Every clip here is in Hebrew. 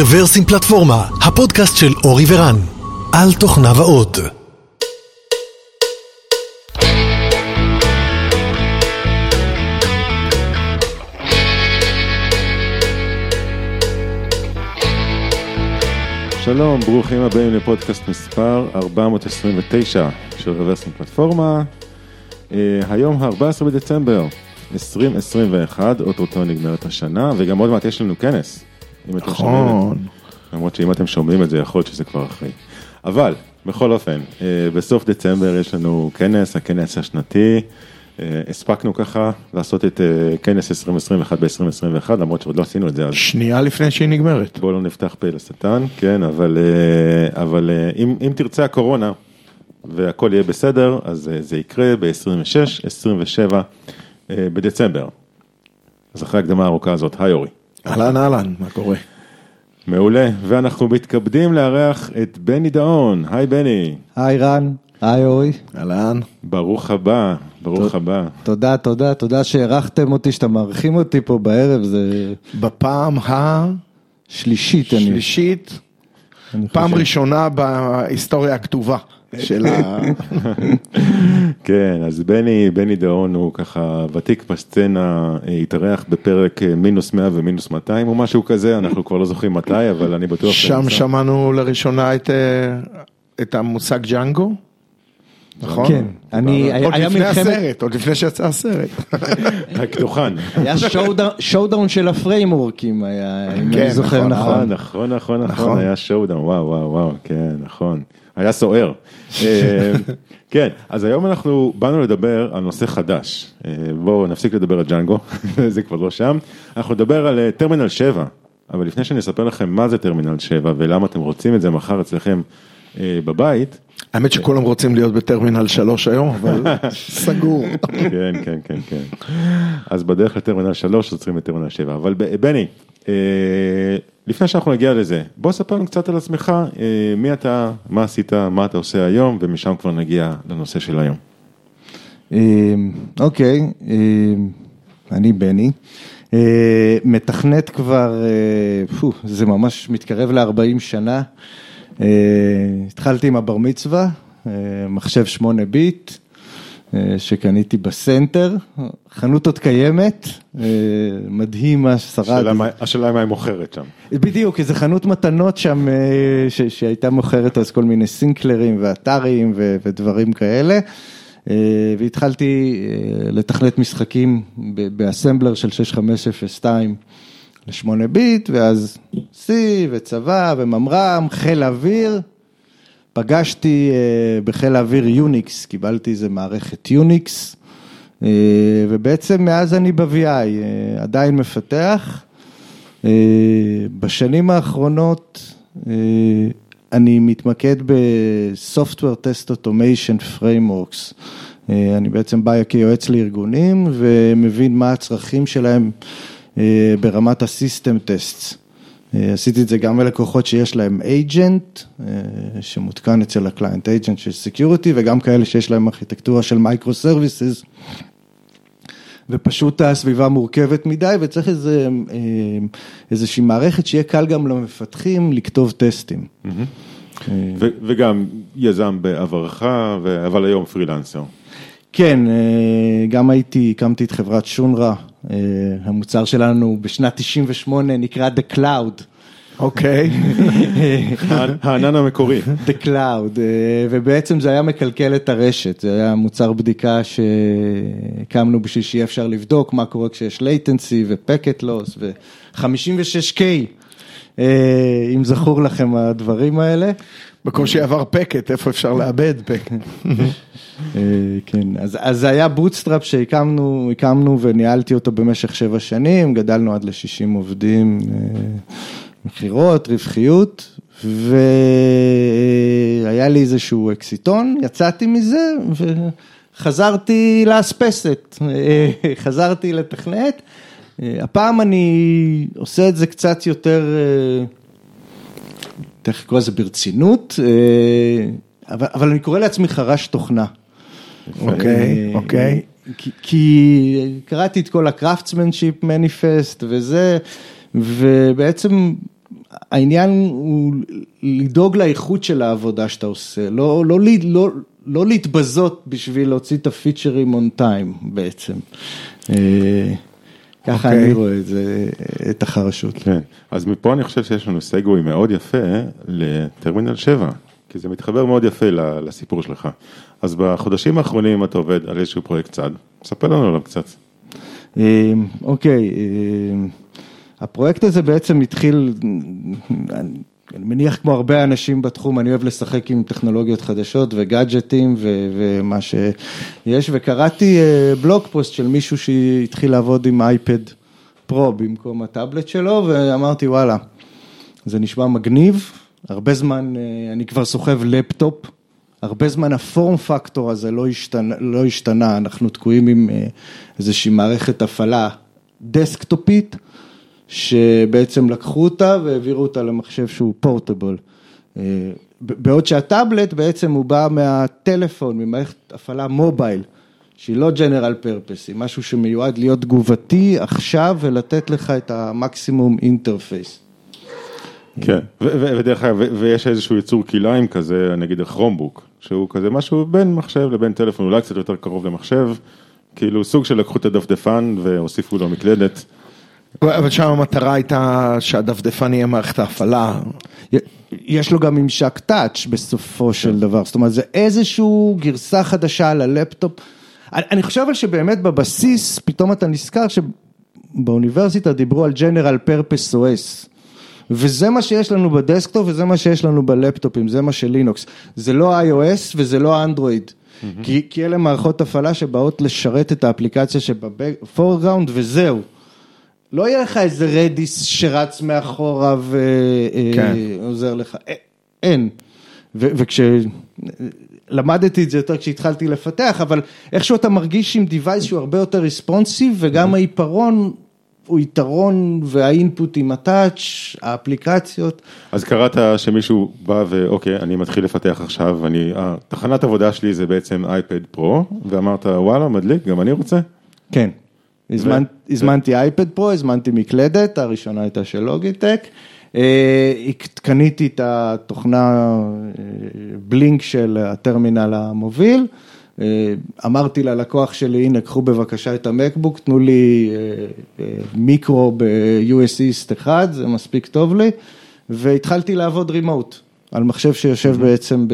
רוורסים פלטפורמה, הפודקאסט של אורי ורן, על תוכניו האות. שלום, ברוכים הבאים לפודקאסט מספר 429 של רוורסים פלטפורמה. אה, היום ה-14 בדצמבר 2021, אוטוטו נגמרת השנה, וגם עוד מעט יש לנו כנס. אם אתם שומעים את נכון. זה. למרות שאם אתם שומעים את זה, יכול להיות שזה כבר אחרי. אבל, בכל אופן, אה, בסוף דצמבר יש לנו כנס, הכנס השנתי. אה, הספקנו ככה לעשות את אה, כנס 2021 ב-2021, למרות שעוד לא עשינו את זה אז. שנייה לפני שהיא נגמרת. בואו לא נפתח פה לשטן, כן, אבל, אבל אם, אם תרצה הקורונה והכל יהיה בסדר, אז זה יקרה ב-26, 27 אה, בדצמבר. אז אחרי ההקדמה הארוכה הזאת, היי אורי. אהלן אהלן, מה קורה? מעולה, ואנחנו מתכבדים לארח את בני דאון, היי בני, היי רן, היי אורי, אהלן. ברוך הבא, ברוך הבא. תודה, תודה, תודה שהערכתם אותי, שאתם מארחים אותי פה בערב, זה בפעם שלישית, אני, השלישית, אני פעם חושב. ראשונה בהיסטוריה הכתובה של ה... כן, אז בני, בני דאון הוא ככה ותיק בסצנה, התארח בפרק אה, מינוס 100 ומינוס 200 או משהו כזה, אנחנו כבר לא זוכרים מתי, אבל אני בטוח... שם. שמענו לראשונה את, אה, את המושג ג'אנגו, נכון? כן, אני, עוד היה לפני הסרט, עוד לפני שיצא הסרט. הקדוחן. היה showdown- של ה framework ים, היה, אם כן, אני זוכר נכון, אה, נכון. נכון, נכון, נכון, נכון. היה showdown, וואו, וואו, וואו, כן, נכון. היה סוער. אה, כן, אז היום אנחנו באנו לדבר על נושא חדש. אה, בואו נפסיק לדבר על ג'אנגו, זה כבר לא שם. אנחנו נדבר על טרמינל 7, אבל לפני שאני אספר לכם מה זה טרמינל 7 ולמה אתם רוצים את זה מחר אצלכם בבית, האמת שכולם רוצים להיות בטרמינל 3 היום, אבל סגור. כן, כן, כן, כן. אז בדרך לטרמינל 3 עוצרים את טרמינל 7. אבל בני, אה, לפני שאנחנו נגיע לזה, בוא ספר לנו קצת על עצמך, אה, מי אתה, מה עשית, מה אתה עושה היום, ומשם כבר נגיע לנושא של היום. אמ, אוקיי, אני בני, אה, מתכנת כבר, אה, זה ממש מתקרב ל-40 שנה. אה, התחלתי עם הבר מצווה, אה, מחשב 8 ביט, אה, שקניתי בסנטר, חנות עוד קיימת, מדהים מה ששרד. השאלה מה- היא מוכרת שם. בדיוק, איזה חנות מתנות שם ש, שהייתה מוכרת אז כל מיני סינקלרים ואתרים ו, ודברים כאלה. והתחלתי לתכנת משחקים באסמבלר של 6502 ל-8 ביט, ואז C וצבא וממר"ם, חיל אוויר. פגשתי אה, בחיל האוויר יוניקס, קיבלתי איזה מערכת יוניקס, אה, ובעצם מאז אני ב-VI, אה, עדיין מפתח. בשנים האחרונות אני מתמקד ב-Software Test Automation Frameworks. אני בעצם בא כיועץ לארגונים ומבין מה הצרכים שלהם ברמת ה-System Tests. אה, עשיתי את זה גם ללקוחות שיש להם agent, אה, שמותקן אצל הקליינט agent של security, וגם כאלה שיש להם ארכיטקטורה של micro services. ופשוט הסביבה מורכבת מדי וצריך איזה, אה, איזושהי מערכת שיהיה קל גם למפתחים לכתוב טסטים. אה, ו- וגם יזם בעברך, ו- אבל היום פרילנסר. כן, אה, גם הייתי, הקמתי את חברת שונרה, אה, המוצר שלנו בשנת 98 נקרא The Cloud. אוקיי. הענן המקורי. The Cloud, אה, ובעצם זה היה מקלקל את הרשת, זה היה מוצר בדיקה שהקמנו בשביל שיהיה אפשר לבדוק מה קורה כשיש latency ו-packet loss ו-56K, אה, אם זכור לכם הדברים האלה. בקושי עבר packet, איפה אפשר לאבד packet? אה, כן, אז, זה היה bootstrap שהקמנו, הקמנו וניהלתי אותו במשך שבע שנים, גדלנו עד ל-60 עובדים, אה, מכירות, רווחיות, והיה לי איזשהו אקסיטון, יצאתי מזה וחזרתי לאספסת, אה, חזרתי לתכנת. אה, הפעם אני עושה את זה קצת יותר... אה, תכף לקרוא לזה ברצינות, אה, אבל, אבל אני קורא לעצמי חרש תוכנה. אוקיי, אה, אוקיי. כי, כי קראתי את כל ה craftsmanship manifest וזה, ובעצם העניין הוא לדאוג לאיכות של העבודה שאתה עושה, לא, לא, לא, לא, לא להתבזות בשביל להוציא את הפיצ'רים און טיים בעצם. ככה אוקיי. אני רואה את זה, את החרשות. כן, אז מפה אני חושב שיש לנו סגווי מאוד יפה לטרמינל 7, כי זה מתחבר מאוד יפה לסיפור שלך. אז בחודשים האחרונים אתה עובד על איזשהו פרויקט צד, ספר לנו עליו קצת. אה, אוקיי, אה, הפרויקט הזה בעצם התחיל, אני מניח כמו הרבה אנשים בתחום, אני אוהב לשחק עם טכנולוגיות חדשות וגאדג'טים ו- ומה שיש, וקראתי אה, בלוג פוסט של מישהו שהתחיל לעבוד עם אייפד פרו במקום הטאבלט שלו, ואמרתי וואלה, זה נשמע מגניב, הרבה זמן, אה, אני כבר סוחב לפטופ, הרבה זמן הפורם פקטור הזה לא השתנה, לא השתנה, אנחנו תקועים עם אה, איזושהי מערכת הפעלה דסקטופית, שבעצם לקחו אותה והעבירו אותה למחשב שהוא פורטבל. אה, בעוד שהטאבלט בעצם הוא בא מהטלפון, ממערכת הפעלה מובייל, שהיא לא general purpose, היא משהו שמיועד להיות תגובתי עכשיו ולתת לך את המקסימום interface. כן, ודרך אגב, ויש איזשהו יצור כלאיים כזה, נגיד ה Chromebook, שהוא כזה משהו בין מחשב לבין טלפון, אולי קצת יותר קרוב למחשב, כאילו סוג של לקחו את הדפדפן והוסיפו לו מקלדת. אבל שם המטרה הייתה שהדפדפן יהיה מערכת ההפעלה. יש לו גם ממשק touch בסופו של דבר, זאת אומרת זה איזשהו גרסה חדשה על הלפטופ. אני חושב אבל שבאמת בבסיס, פתאום אתה נזכר שבאוניברסיטה דיברו על General Purpose OS. וזה מה שיש לנו בדסקטופ וזה מה שיש לנו בלפטופים, זה מה של לינוקס. זה לא iOS וזה לא אנדרואיד. כי, כי אלה מערכות הפעלה שבאות לשרת את האפליקציה שב foreground וזהו. לא יהיה לך איזה Redis שרץ מאחורה כן. ועוזר לך, א- אין. וכשלמדתי את זה יותר כשהתחלתי לפתח, אבל איכשהו אתה מרגיש עם device שהוא הרבה יותר ריספונסיב וגם העיפרון הוא יתרון והאינפוט עם הטאץ', האפליקציות. אז קראת שמישהו בא ואוקיי, אני מתחיל לפתח עכשיו, אני, תחנת עבודה שלי זה בעצם אייפד פרו, ואמרת וואלה, מדליק, גם אני רוצה. כן. הזמנ- הזמנתי אייפד פרו, הזמנתי מקלדת, הראשונה הייתה של לוגיטק. אה, קניתי את התוכנה אה, בלינק של הטרמינל המוביל. אה, אמרתי ללקוח שלי, הנה, קחו בבקשה את המקבוק, תנו לי מיקרו ב-US East 1, זה מספיק טוב לי. והתחלתי לעבוד רימוט, על מחשב שיושב בעצם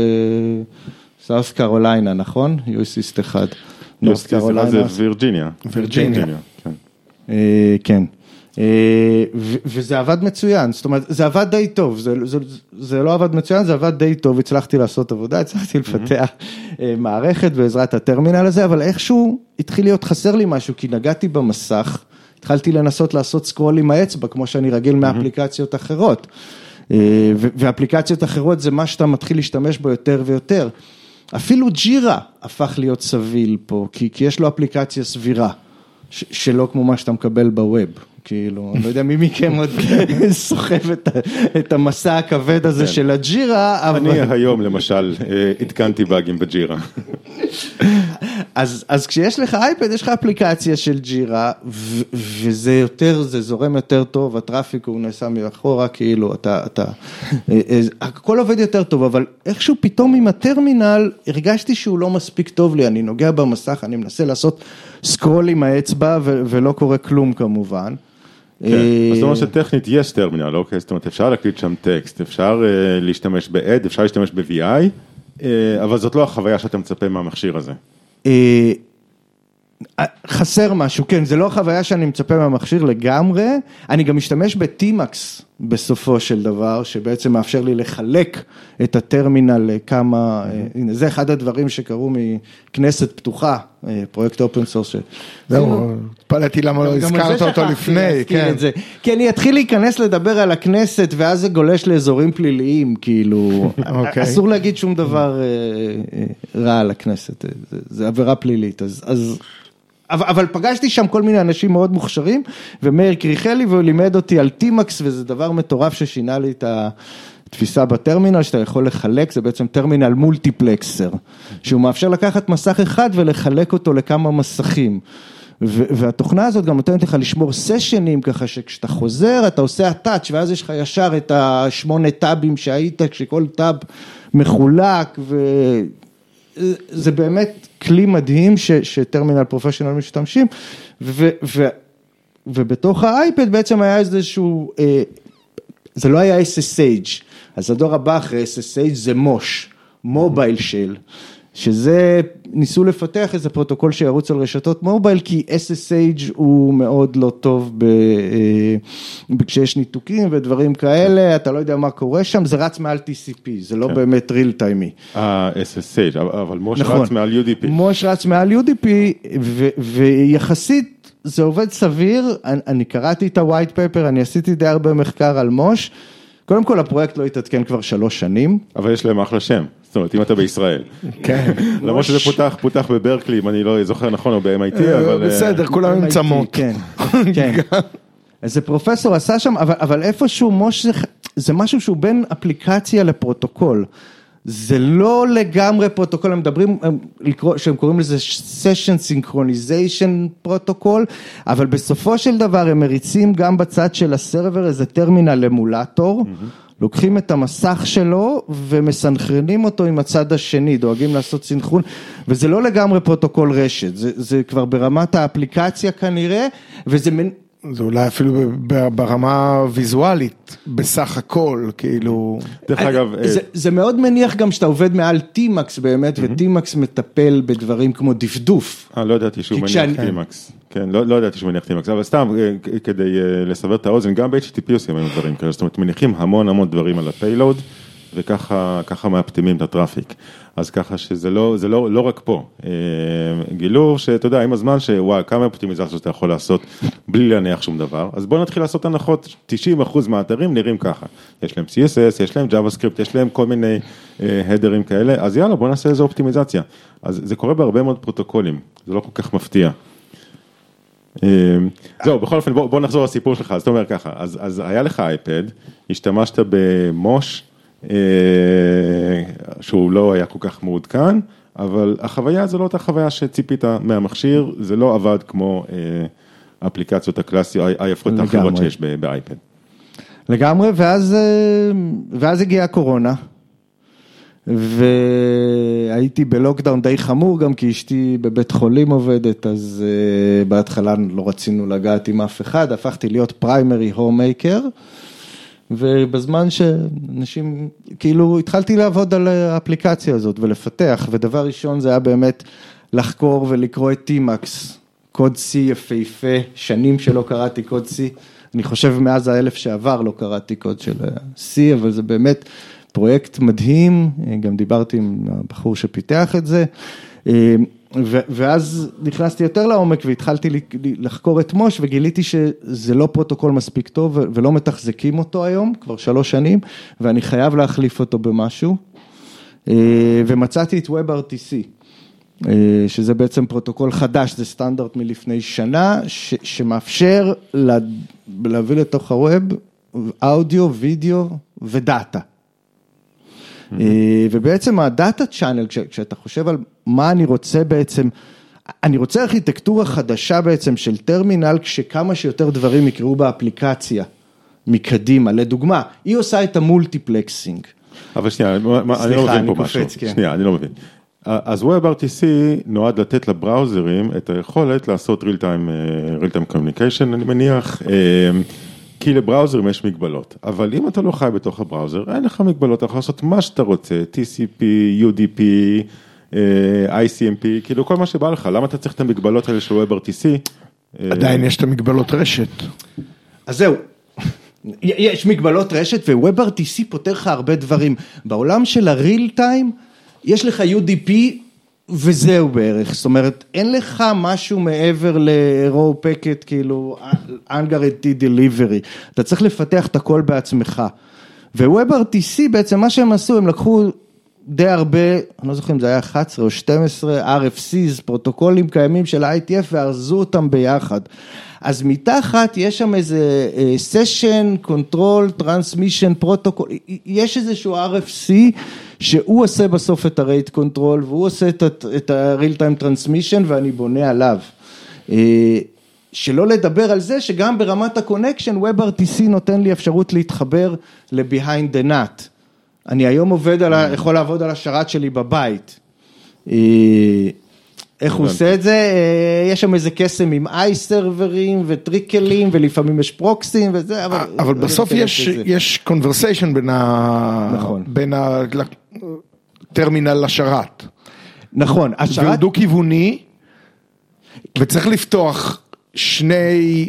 בסאוף קרוליינה, נכון? US East 1. יוסטי, סליחה, זה וירג'יניה. וירג'יניה. כן. אה, כן. אה, וזה עבד מצוין, זאת אומרת, זה עבד די טוב, זה, זה, זה לא עבד מצוין, זה עבד די טוב, הצלחתי לעשות עבודה, הצלחתי לפתח אה, מערכת בעזרת הטרמינל הזה, אבל איכשהו התחיל להיות חסר לי משהו, כי נגעתי במסך, התחלתי לנסות לעשות סקרול עם האצבע, כמו שאני רגיל מאפליקציות אחרות. ואפליקציות אחרות זה מה שאתה מתחיל להשתמש בו יותר ויותר. אפילו ג'ירה הפך להיות סביל פה, כי, כי יש לו אפליקציה סבירה, ש, שלא כמו מה שאתה מקבל בווב. כאילו, אני לא יודע מי מכם עוד סוחב את, את המסע הכבד הזה של הג'ירה, אבל... אני היום למשל אה, עדכנתי באגים בג'ירה. אז, אז כשיש לך אייפד, יש לך אפליקציה של ג'ירה, ו- וזה יותר, זה זורם יותר טוב, הטראפיק הוא נעשה מאחורה, כאילו, אתה, אתה, אה, אה, הכל עובד יותר טוב, אבל איכשהו פתאום עם הטרמינל, הרגשתי שהוא לא מספיק טוב לי, אני נוגע במסך, אני מנסה לעשות סקרול עם האצבע, ו- ולא קורה כלום כמובן. כן, אז זאת אומרת שטכנית יש טרמינל, אוקיי? זאת אומרת אפשר להקליט שם טקסט, אפשר אה, להשתמש ב-Ad, אפשר להשתמש ב-VI, אה, אבל זאת לא החוויה שאתה מצפה מהמכשיר הזה. אה, חסר משהו, כן, זה לא החוויה שאני מצפה מהמכשיר לגמרי, אני גם משתמש בטימקס בסופו של דבר, שבעצם מאפשר לי לחלק את הטרמינל לכמה, אה, הנה זה אחד הדברים שקרו מכנסת פתוחה, אה, פרויקט open source. זהו, התפלאתי למה לא הזכרת אותו לפני, כן. כי אני אתחיל להיכנס לדבר על הכנסת ואז זה גולש לאזורים פליליים, כאילו, אוקיי. אסור להגיד שום דבר אה, רע על הכנסת, זה עבירה פלילית, אז... אבל, פגשתי שם כל מיני אנשים מאוד מוכשרים, ומאיר קריחלי והוא לימד אותי על tmux, וזה דבר מטורף ששינה לי את התפיסה בטרמינל, שאתה יכול לחלק, זה בעצם terminal multiplexer, שהוא מאפשר לקחת מסך אחד ולחלק אותו לכמה מסכים. ו- והתוכנה הזאת גם נותנת לך לשמור סשנים, ככה שכשאתה חוזר אתה עושה הטאץ' ואז יש לך ישר את השמונה טאבים שהיית, כשכל טאב מחולק, וזה באמת כלי מדהים ש- שטרמינל פרופשיונל משתמשים, ו- ו- ובתוך האייפד בעצם היה איזשהו, אה, זה לא היה SSH, אז הדור הבא אחרי SSH זה Mosh, mobile shell. שזה, ניסו לפתח איזה פרוטוקול שירוץ על רשתות mobile, כי SSH הוא מאוד לא טוב ב, אה, כשיש ניתוקים ודברים כאלה, אתה לא יודע מה קורה שם, זה רץ מעל TCP, זה לא באמת real time. ה-SSH, אבל Mosh נכון. רץ מעל UDP. Mosh רץ מעל UDP, ו- ויחסית זה עובד סביר, אני, אני קראתי את ה-white paper, אני עשיתי די הרבה מחקר על Mosh, קודם כל הפרויקט לא התעדכן כבר שלוש שנים. אבל יש להם אחלה שם, זאת אומרת אם אתה בישראל. כן. למרות שזה פותח, פותח בברקלי, אם אני לא זוכר נכון, או ב-MIT, אבל... אה, בסדר, כולם עם MIT, צמות. כן, כן. איזה פרופסור עשה שם, אבל, אבל איפשהו Mosh זה, זה משהו שהוא בין אפליקציה לפרוטוקול. זה לא לגמרי פרוטוקול, הם מדברים, הם, לקרוא, שהם קוראים לזה session synchronization פרוטוקול, אבל בסופו של דבר הם מריצים גם בצד של ה server איזה terminal emulator. לוקחים את המסך שלו ומסנכרנים אותו עם הצד השני, דואגים לעשות סנכרון, וזה לא לגמרי פרוטוקול רשת, זה, זה כבר ברמת האפליקציה כנראה, וזה זה אולי אפילו ברמה הוויזואלית, בסך הכל, כאילו... דרך אגב, אה, זה, זה מאוד מניח גם שאתה עובד מעל tmux באמת, ו-tmux מטפל בדברים כמו דפדוף. אה, לא ידעתי שהוא מניח טימקס, כן, לא לא ידעתי שהוא מניח טימקס, אבל סתם אה, כדי אה, לסבר את האוזן, גם ב-HTTP עושים היום דברים כאלה, זאת אומרת מניחים המון המון דברים על הפיילוד, וככה ככה מאפטמים את הטראפיק, אז ככה שזה לא, זה לא, לא רק פה, אה, גילו שאתה יודע עם הזמן שוואי כמה אופטימיזציות אתה יכול לעשות בלי להניח שום דבר, אז בוא נתחיל לעשות הנחות, 90% מהאתרים נראים ככה, יש להם CSS, יש להם JavaScript, יש להם כל מיני הדרים כאלה, אז יאללה בוא נעשה איזה אופטימיזציה, אז זה קורה בהרבה מאוד פרוטוקולים, זה לא כל כך מפתיע. אה, זהו, בכל אופן בוא, בוא נחזור לסיפור שלך, אז אתה אומר ככה, אז, אז היה לך אייפד, השתמשת במוש, אה, שהוא לא היה כל כך מעודכן, אבל החוויה זו לא אותה חוויה שציפית מהמכשיר, זה לא עבד כמו אה, האפליקציות הקלאסיות, היפות האחרות. שיש באייפד. לגמרי, ואז, אה, ואז הגיעה הקורונה, והייתי בלוקדאון די חמור גם כי אשתי בבית חולים עובדת, אז אה, בהתחלה לא רצינו לגעת עם אף אחד, הפכתי להיות פריימרי הוממייקר, ובזמן שאנשים, כאילו התחלתי לעבוד על האפליקציה הזאת ולפתח, ודבר ראשון זה היה באמת לחקור ולקרוא את T-Max, קוד C יפהפה, שנים שלא קראתי קוד C, אני חושב מאז האלף שעבר לא קראתי קוד של C, אבל זה באמת פרויקט מדהים, גם דיברתי עם הבחור שפיתח את זה. ואז נכנסתי יותר לעומק והתחלתי לחקור את Mosh וגיליתי שזה לא פרוטוקול מספיק טוב ולא מתחזקים אותו היום, כבר שלוש שנים, ואני חייב להחליף אותו במשהו. אה, ומצאתי את WebRTC, אה, שזה בעצם פרוטוקול חדש, זה סטנדרט מלפני שנה, ש- שמאפשר לה- להביא לתוך ה web אודיו, וידאו ו data. אה, ובעצם ה data channel, כשאתה חושב על מה אני רוצה בעצם, אני רוצה ארכיטקטורה חדשה בעצם של טרמינל, כשכמה שיותר דברים יקראו באפליקציה מקדימה, לדוגמה, היא עושה את ה multiplexing. אבל שנייה, מה- אני לא סליחה, מבין אני פה קופץ, משהו, כן. שנייה, אני לא מבין. אז WebRTC נועד לתת לבראוזרים את היכולת לעשות real time, אה, real time communication, אני מניח, אה, כי לבראוזרים יש מגבלות, אבל אם אתה לא חי בתוך הבראוזר, אין לך מגבלות, אתה יכול לעשות מה שאתה רוצה, TCP, UDP, אה, ICMP, כאילו כל מה שבא לך, למה אתה צריך את המגבלות האלה של WebRTC? אה, עדיין יש את המגבלות רשת. אז זהו, יש מגבלות רשת ו-WebRTC פותר לך הרבה דברים. בעולם של הריל טיים, יש לך UDP וזהו בערך, זאת אומרת, אין לך משהו מעבר ל-raw packet, כאילו, unguaranteed delivery, אתה צריך לפתח את הכל בעצמך. ו-WebRTC בעצם מה שהם עשו, הם לקחו די הרבה, אני לא זוכר אם זה היה 11 או 12 RFCs, פרוטוקולים קיימים של ה-ITF וארזו אותם ביחד. אז מתחת יש שם איזה אה, session, control, transmission, protocol, יש איזשהו RFC שהוא עושה בסוף את ה-rate control והוא עושה את ה-real time transmission ואני בונה עליו. אה, שלא לדבר על זה שגם ברמת ה connection WebRTC נותן לי אפשרות להתחבר ל- behind the NAT. אני היום עובד על, ה- יכול לעבוד על השרת שלי בבית. אה, איך הוא עושה את זה? אה, יש שם איזה קסם עם ICE סרברים וטריקלים ולפעמים יש פרוקסים וזה, אבל... אבל לא בסוף יש, conversation בין, ה... נכון. בין הטרמינל לשרת. נכון, והוא השרת... דו כיווני, וצריך לפתוח שני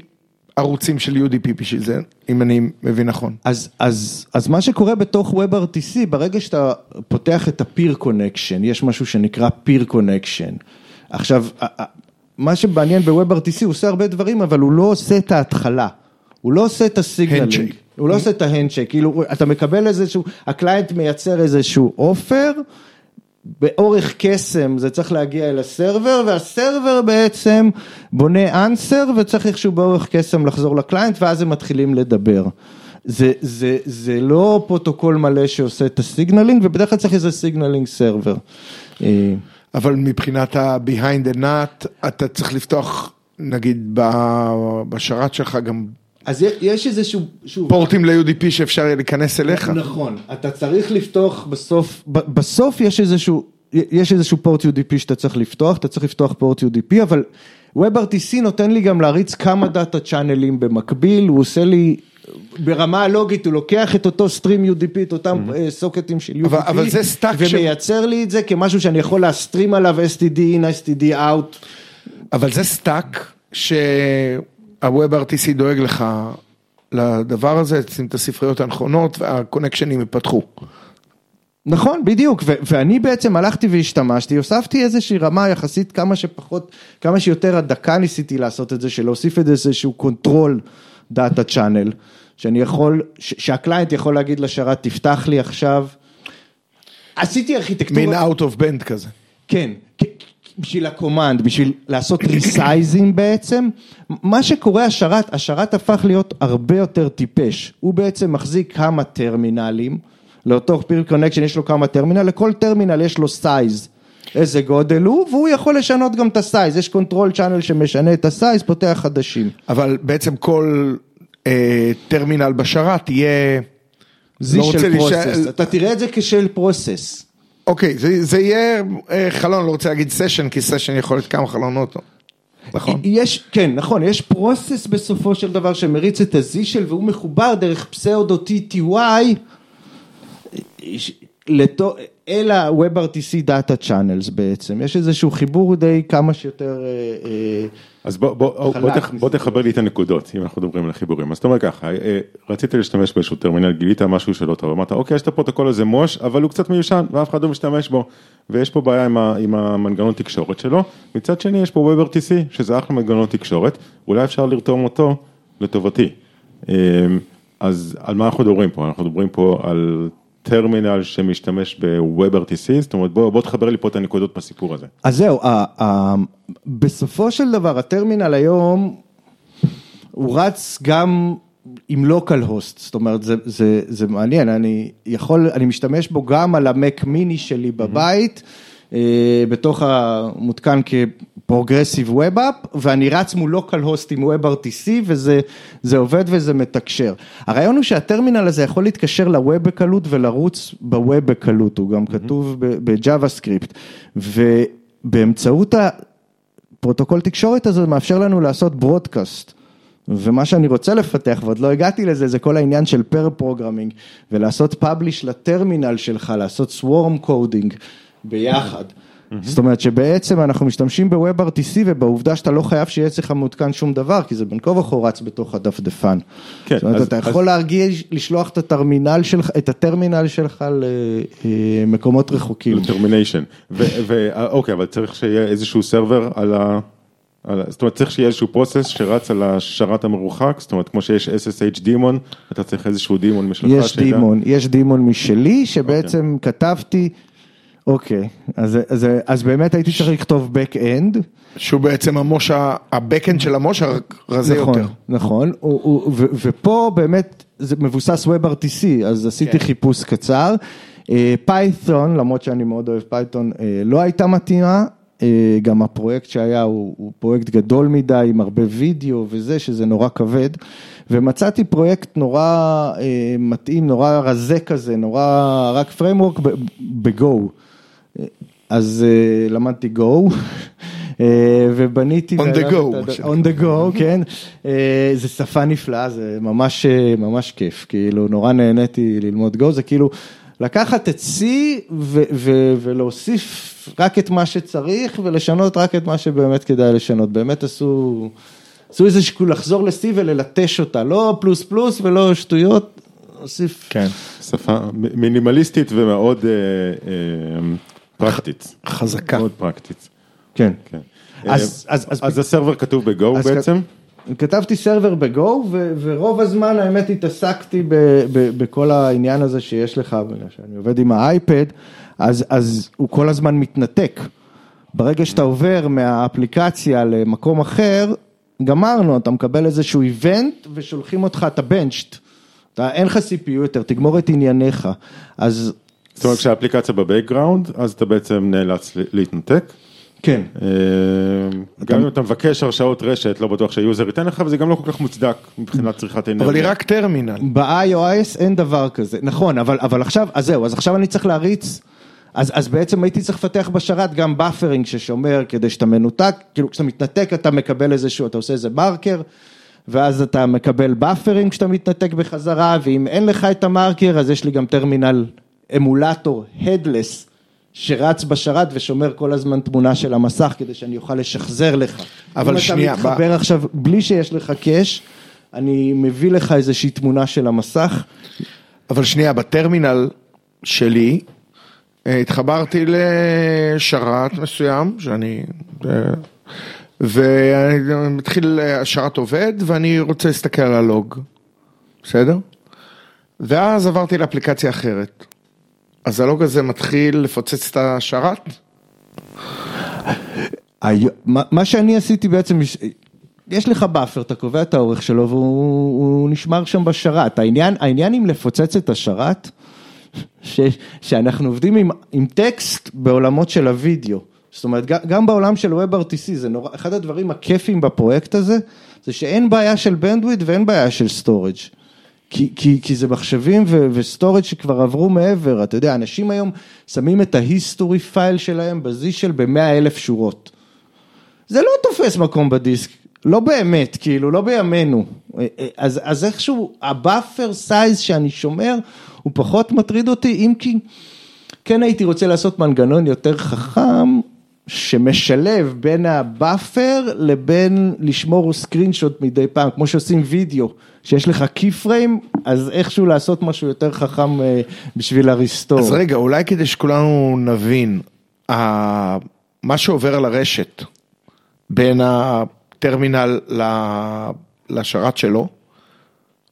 ערוצים של UDP בשביל זה, אם אני מבין נכון. אז, אז, אז מה שקורה בתוך WebRTC, ברגע שאתה פותח את ה-peer connection, יש משהו שנקרא peer connection. עכשיו, מה שמעניין ב-WebRTC, הוא עושה הרבה דברים, אבל הוא לא עושה את ההתחלה. הוא לא עושה את ה signaling. הוא לא עושה את ה handshake, כאילו, אתה מקבל איזשהו, ה client מייצר איזשהו offer, באורח קסם זה צריך להגיע אל ה server, וה server בעצם בונה אנסר וצריך איכשהו באורח קסם לחזור ל client, ואז הם מתחילים לדבר. זה, זה, זה לא פרוטוקול מלא שעושה את ה signaling, ובדרך כלל צריך איזה signaling server. אבל מבחינת ה-behind the NAT, אתה צריך לפתוח, נגיד, בשרת שלך גם אז יש- איזשהו, שוב, פורטים ל-UDP שאפשר יהיה להיכנס אליך. נכון, אתה צריך לפתוח בסוף, בסוף יש איזשהו, יש איזשהו port UDP שאתה צריך לפתוח, אתה צריך לפתוח port UDP, אבל WebRTC נותן לי גם להריץ כמה data צ'אנלים במקביל, הוא עושה לי, ברמה הלוגית הוא לוקח את אותו stream UDP, את אותם אה, סוקטים של UDP, אבל- אבל זה stack ש- ומייצר לי את זה כמשהו שאני יכול להסטרים עליו STDIN, STDOUT. אבל זה stack שה-WebRTC דואג לך לדבר הזה, שים את הספריות הנכונות והקונקשנים ייפתחו. נכון, בדיוק, ו- ואני בעצם הלכתי והשתמשתי, הוספתי איזושהי רמה יחסית כמה שפחות, כמה שיותר הדקה ניסיתי לעשות את זה, של להוסיף את איזשהו control data channel, שאני יכול, שה client יכול להגיד לשרת, תפתח לי עכשיו. עשיתי ארכיטקטורה. מין out of band כזה. כן, בשביל ה command, בשביל לעשות ריסייזים בעצם, מה שקורה השרת, השרת הפך להיות הרבה יותר טיפש, הוא בעצם מחזיק כמה טרמינלים, לאותו peer connection יש לו כמה טרמינל, לכל טרמינל יש לו size, איזה גודל הוא, והוא יכול לשנות גם את ה size, יש control channel שמשנה את ה size, פותח חדשים. אבל בעצם כל טרמינל בשרת יהיה... זה לא רוצה של להישאר- אתה תראה את זה כשל process. אוקיי, זה, זה יהיה אה, חלון, לא רוצה להגיד session, כי session יכול להיות כמה חלונות. נכון. יש, כן, נכון, יש process בסופו של דבר שמריץ את ה Z shell והוא מחובר דרך pseudo TTY לתו- אל ה-WebRTC data channels בעצם, יש איזשהו חיבור די כמה שיותר, אה, אה, אז בוא, בוא, חלק בוא, תח. בוא תחבר לי את הנקודות, אם אנחנו מדברים על החיבורים. אז אתה אומר ככה, אה, רצית להשתמש באיזשהו טרמינל, גילית משהו שלא טוב, אמרת, אוקיי, יש את הפרוטוקול הזה Mosh, אבל הוא קצת מיושן, ואף אחד לא משתמש בו, ויש פה בעיה עם, ה, עם המנגנון תקשורת שלו, מצד שני יש פה WebRTC, שזה אחלה מנגנון תקשורת, אולי אפשר לרתום אותו לטובתי. אז על מה אנחנו מדברים פה? אנחנו מדברים פה על טרמינל שמשתמש ב-WebRTC, זאת אומרת, בוא, בוא תחבר לי פה את הנקודות בסיפור הזה. אז זהו, בסופו של דבר הטרמינל היום הוא רץ גם עם לוקל הוסט, זאת אומרת זה, זה, זה מעניין, אני יכול, אני משתמש בו גם על המק מיני שלי בבית, אה, בתוך המותקן כפרוגרסיב ווב אפ, ואני רץ מול לוקל הוסט עם WebRTC וזה זה עובד וזה מתקשר. הרעיון הוא שהטרמינל הזה יכול להתקשר ל web בקלות ולרוץ ב web בקלות, הוא גם כתוב ב JavaScript, ובאמצעות הפרוטוקול תקשורת הזה מאפשר לנו לעשות broadcast. ומה שאני רוצה לפתח, ועוד לא הגעתי לזה, זה כל העניין של pair programming, ולעשות publish לטרמינל שלך, לעשות swarm coding ביחד. זאת אומרת שבעצם אנחנו משתמשים ב-WebRTC ובעובדה שאתה לא חייב שיהיה אצלך מעודכן שום דבר, כי זה בין כה וכה רץ בתוך הדפדפן. כן, זאת אומרת, אז- אתה אז- יכול להרגיש, לשלוח את הטרמינל שלך, את הטרמינל שלך למקומות רחוקים. termination, ואוקיי, אבל צריך שיהיה איזשהו server על ה... על זאת אומרת, צריך שיהיה איזשהו process שרץ על השרת המרוחק, זאת אומרת, כמו שיש SSH daemon, אתה צריך איזשהו daemon משלך. יש שידע- daemon, יש daemon משלי שבעצם כתבתי, אוקיי, אז, אז, אז באמת הייתי צריך לכתוב back-end, שהוא בעצם ה Mosh, ה- ה back-end של ה Mosh הרזה נכון, יותר. נכון, הוא- הוא- ו- ופה באמת זה מבוסס WebRTC, אז עשיתי כן. חיפוש קצר, Python, למרות שאני מאוד אוהב פייתון, אה, לא הייתה מתאימה, אה, גם הפרויקט שהיה הוא, הוא פרויקט גדול מדי עם הרבה וידאו וזה, שזה נורא כבד, ומצאתי פרויקט נורא אה, מתאים, נורא רזה כזה, נורא, רק framework ב- Go. אז אה, למדתי Go. אה, ובניתי, On the go, מה on the go, כן, אה, זה שפה נפלאה, זה ממש, ממש כיף, כאילו נורא נהניתי ללמוד go, זה כאילו לקחת את C ו- ו- ולהוסיף רק את מה שצריך ולשנות רק את מה שבאמת כדאי לשנות, באמת עשו, עשו איזה שכול לחזור ל-C וללטש אותה, לא פלוס פלוס ולא שטויות, הוסיף. כן. שפה מ- מינימליסטית ומאוד אה, אה, פרקטית. חזקה. מאוד פרקטית. כן. כן. אז- אה, אז- אז- אז הסרבר כתוב בגו בעצם? כתבתי סרבר בגו, ו- ורוב הזמן האמת התעסקתי ב- ב- בכל העניין הזה שיש לך, שאני עובד עם האייפד, אז, אז הוא כל הזמן מתנתק. ברגע שאתה עובר מהאפליקציה למקום אחר, גמרנו, אתה מקבל איזשהו איבנט ושולחים אותך, אתה בנצ'ט. אתה, אין לך CPU יותר, תגמור את ענייניך. אז זאת אומרת כשהאפליקציה ב background, אז אתה בעצם נאלץ להתנתק. כן, אה, גם אם אתה מבקש הרשאות רשת, לא בטוח שה user ייתן לך, וזה גם לא כל כך מוצדק מבחינת צריכת אנרגיה. אבל היא רק טרמינל. ב-iOS אין דבר כזה, נכון, אבל, אבל עכשיו, אז זהו, אז עכשיו אני צריך להריץ, אז, אז בעצם הייתי צריך לפתח בשרת גם buffering ששומר כדי שאתה מנותק, כאילו כשאתה מתנתק אתה מקבל איזשהו, אתה עושה איזה מרקר, ואז אתה מקבל buffering כשאתה מתנתק בחזרה, ואם אין לך את המרקר אז יש לי גם terminal emulator, headless, שרץ בשרת ושומר כל הזמן תמונה של המסך כדי שאני אוכל לשחזר לך. אבל שנייה, אם אתה מתחבר עכשיו בלי שיש לך cache, אני מביא לך איזושהי תמונה של המסך. אבל שנייה, בטרמינל שלי, אה, התחברתי לשרת מסוים, שאני... אה, ומתחיל, השרת עובד, ואני רוצה להסתכל על ה log, בסדר? ואז עברתי לאפליקציה אחרת. אז ה log הזה מתחיל לפוצץ את השרת? מה שאני עשיתי בעצם, יש- לך buffer, אתה קובע את האורך שלו והוא הוא נשמר שם בשרת. העניין, העניין עם לפוצץ את השרת, ש, שאנחנו עובדים עם, עם טקסט בעולמות של הוידאו. זאת אומרת, גם, בעולם של WebRTC, זה נורא, אחד הדברים הכיפים בפרויקט הזה, זה שאין בעיה של bandwidth ואין בעיה של storage. כי, כי, כי זה מחשבים ו- ו storage שכבר עברו מעבר, אתה יודע, אנשים היום שמים את ה history file שלהם ב Z shell במאה אלף שורות. זה לא תופס מקום בדיסק, לא באמת, כאילו, לא בימינו. אז, אז איכשהו, ה buffer size שאני שומר, הוא פחות מטריד אותי, אם כי כן הייתי רוצה לעשות מנגנון יותר חכם, שמשלב בין ה buffer לבין לשמור screenshot מדי פעם, כמו שעושים וידאו, שיש לך key frame, אז איכשהו לעשות משהו יותר חכם אה, בשביל ה restore. אז רגע, אולי כדי שכולנו נבין, מה שעובר על הרשת בין הטרמינל לשרת שלו,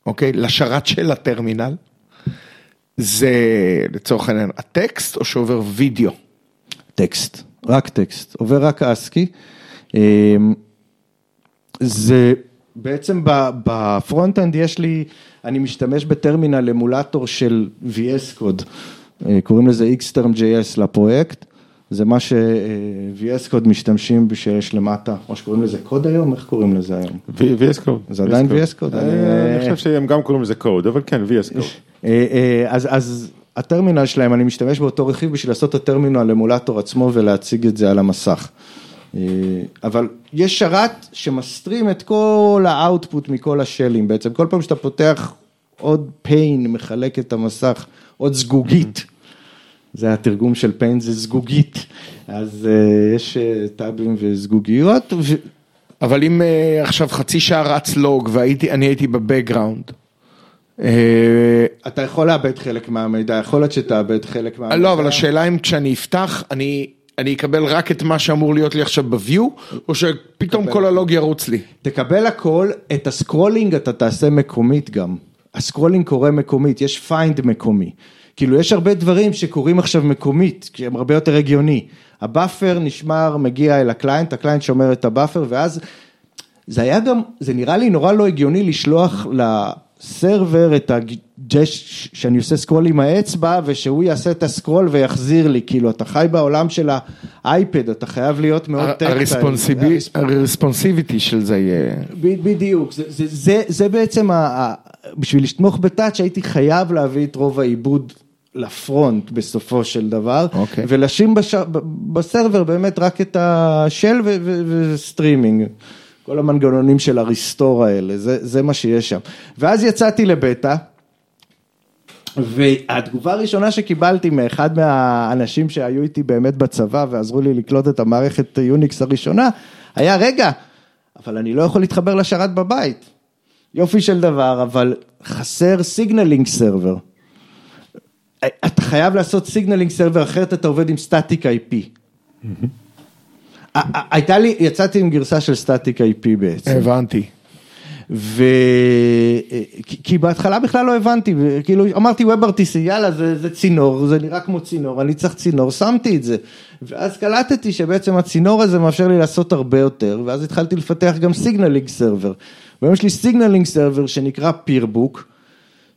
אוקיי? לשרת של הטרמינל, זה לצורך העניין הטקסט או שעובר וידאו? טקסט, רק טקסט, עובר רק ASCII. אמ, זה בעצם ב front-end יש לי, אני משתמש ב terminal emulator של VS Code, אה, קוראים לזה Xterm.js לפרויקט, זה מה ש-VS Code משתמשים שיש למטה, או שקוראים לזה Code היום, איך קוראים לזה היום? VS Code. זה עדיין VS Code, אני- אני חושב שהם גם קוראים לזה קוד, אבל כן, VS קוד. אה, אה, אז הטרמינל שלהם, אני משתמש באותו רכיב בשביל לעשות את הטרמינל אמולטור עצמו ולהציג את זה על המסך. אה, אבל יש שרת שמסתרים את כל האאוטפוט מכל השלים, בעצם כל פעם שאתה פותח עוד פיין, מחלק את המסך, עוד זגוגית. זה התרגום של פיין, זה זגוגית. אז אה, יש אה, טאבים וזגוגיות. אבל אם עכשיו חצי שעה רץ log ואני הייתי ב background, אתה יכול לאבד חלק מהמידע, יכול להיות שתאבד חלק מהמידע. לא, אבל השאלה אם כשאני אפתח, אני, אני אקבל רק את מה שאמור להיות לי עכשיו ב-view, או שפתאום כל ה log ירוץ לי. תקבל הכל, את ה scrolling אתה תעשה מקומית גם. ה scrolling קורה מקומית, יש find מקומי. כאילו יש הרבה דברים שקורים עכשיו מקומית, כי הם הרבה יותר הגיוני. ה buffer נשמר, מגיע אל ה client, ה client שומר את ה buffer, ואז זה היה גם, זה נראה לי נורא לא הגיוני לשלוח ל server את שאני עושה scroll עם האצבע ושהוא יעשה את ה scroll ויחזיר לי, כאילו אתה חי בעולם של ה iPad, אתה חייב להיות מאוד tactile. ה responsivity של זה יהיה. בדיוק, זה, זה, זה, זה בעצם, ה, בשביל לתמוך ב touch הייתי חייב להביא את רוב העיבוד ל front בסופו של דבר, okay. אוקיי. ולשים בש... ב server באמת רק את ה shell ו streaming. כל המנגנונים של ה restore האלה, זה, זה מה שיש שם. ואז יצאתי לבטא, והתגובה הראשונה שקיבלתי מאחד מהאנשים שהיו איתי באמת בצבא ועזרו לי לקלוט את המערכת Unix הראשונה, היה רגע, אבל אני לא יכול להתחבר לשרת בבית. יופי של דבר, אבל חסר signaling server. אתה חייב לעשות signaling server, אחרת אתה עובד עם static IP. הייתה לי, יצאתי עם גרסה של static IP בעצם. הבנתי. ו... כי בהתחלה בכלל לא הבנתי, כאילו אמרתי WebRTC, יאללה זה, זה צינור, זה נראה כמו צינור, אני צריך צינור, שמתי את זה. ואז קלטתי שבעצם הצינור הזה מאפשר לי לעשות הרבה יותר, ואז התחלתי לפתח גם signaling server. והיום יש לי signaling server שנקרא Peerbook,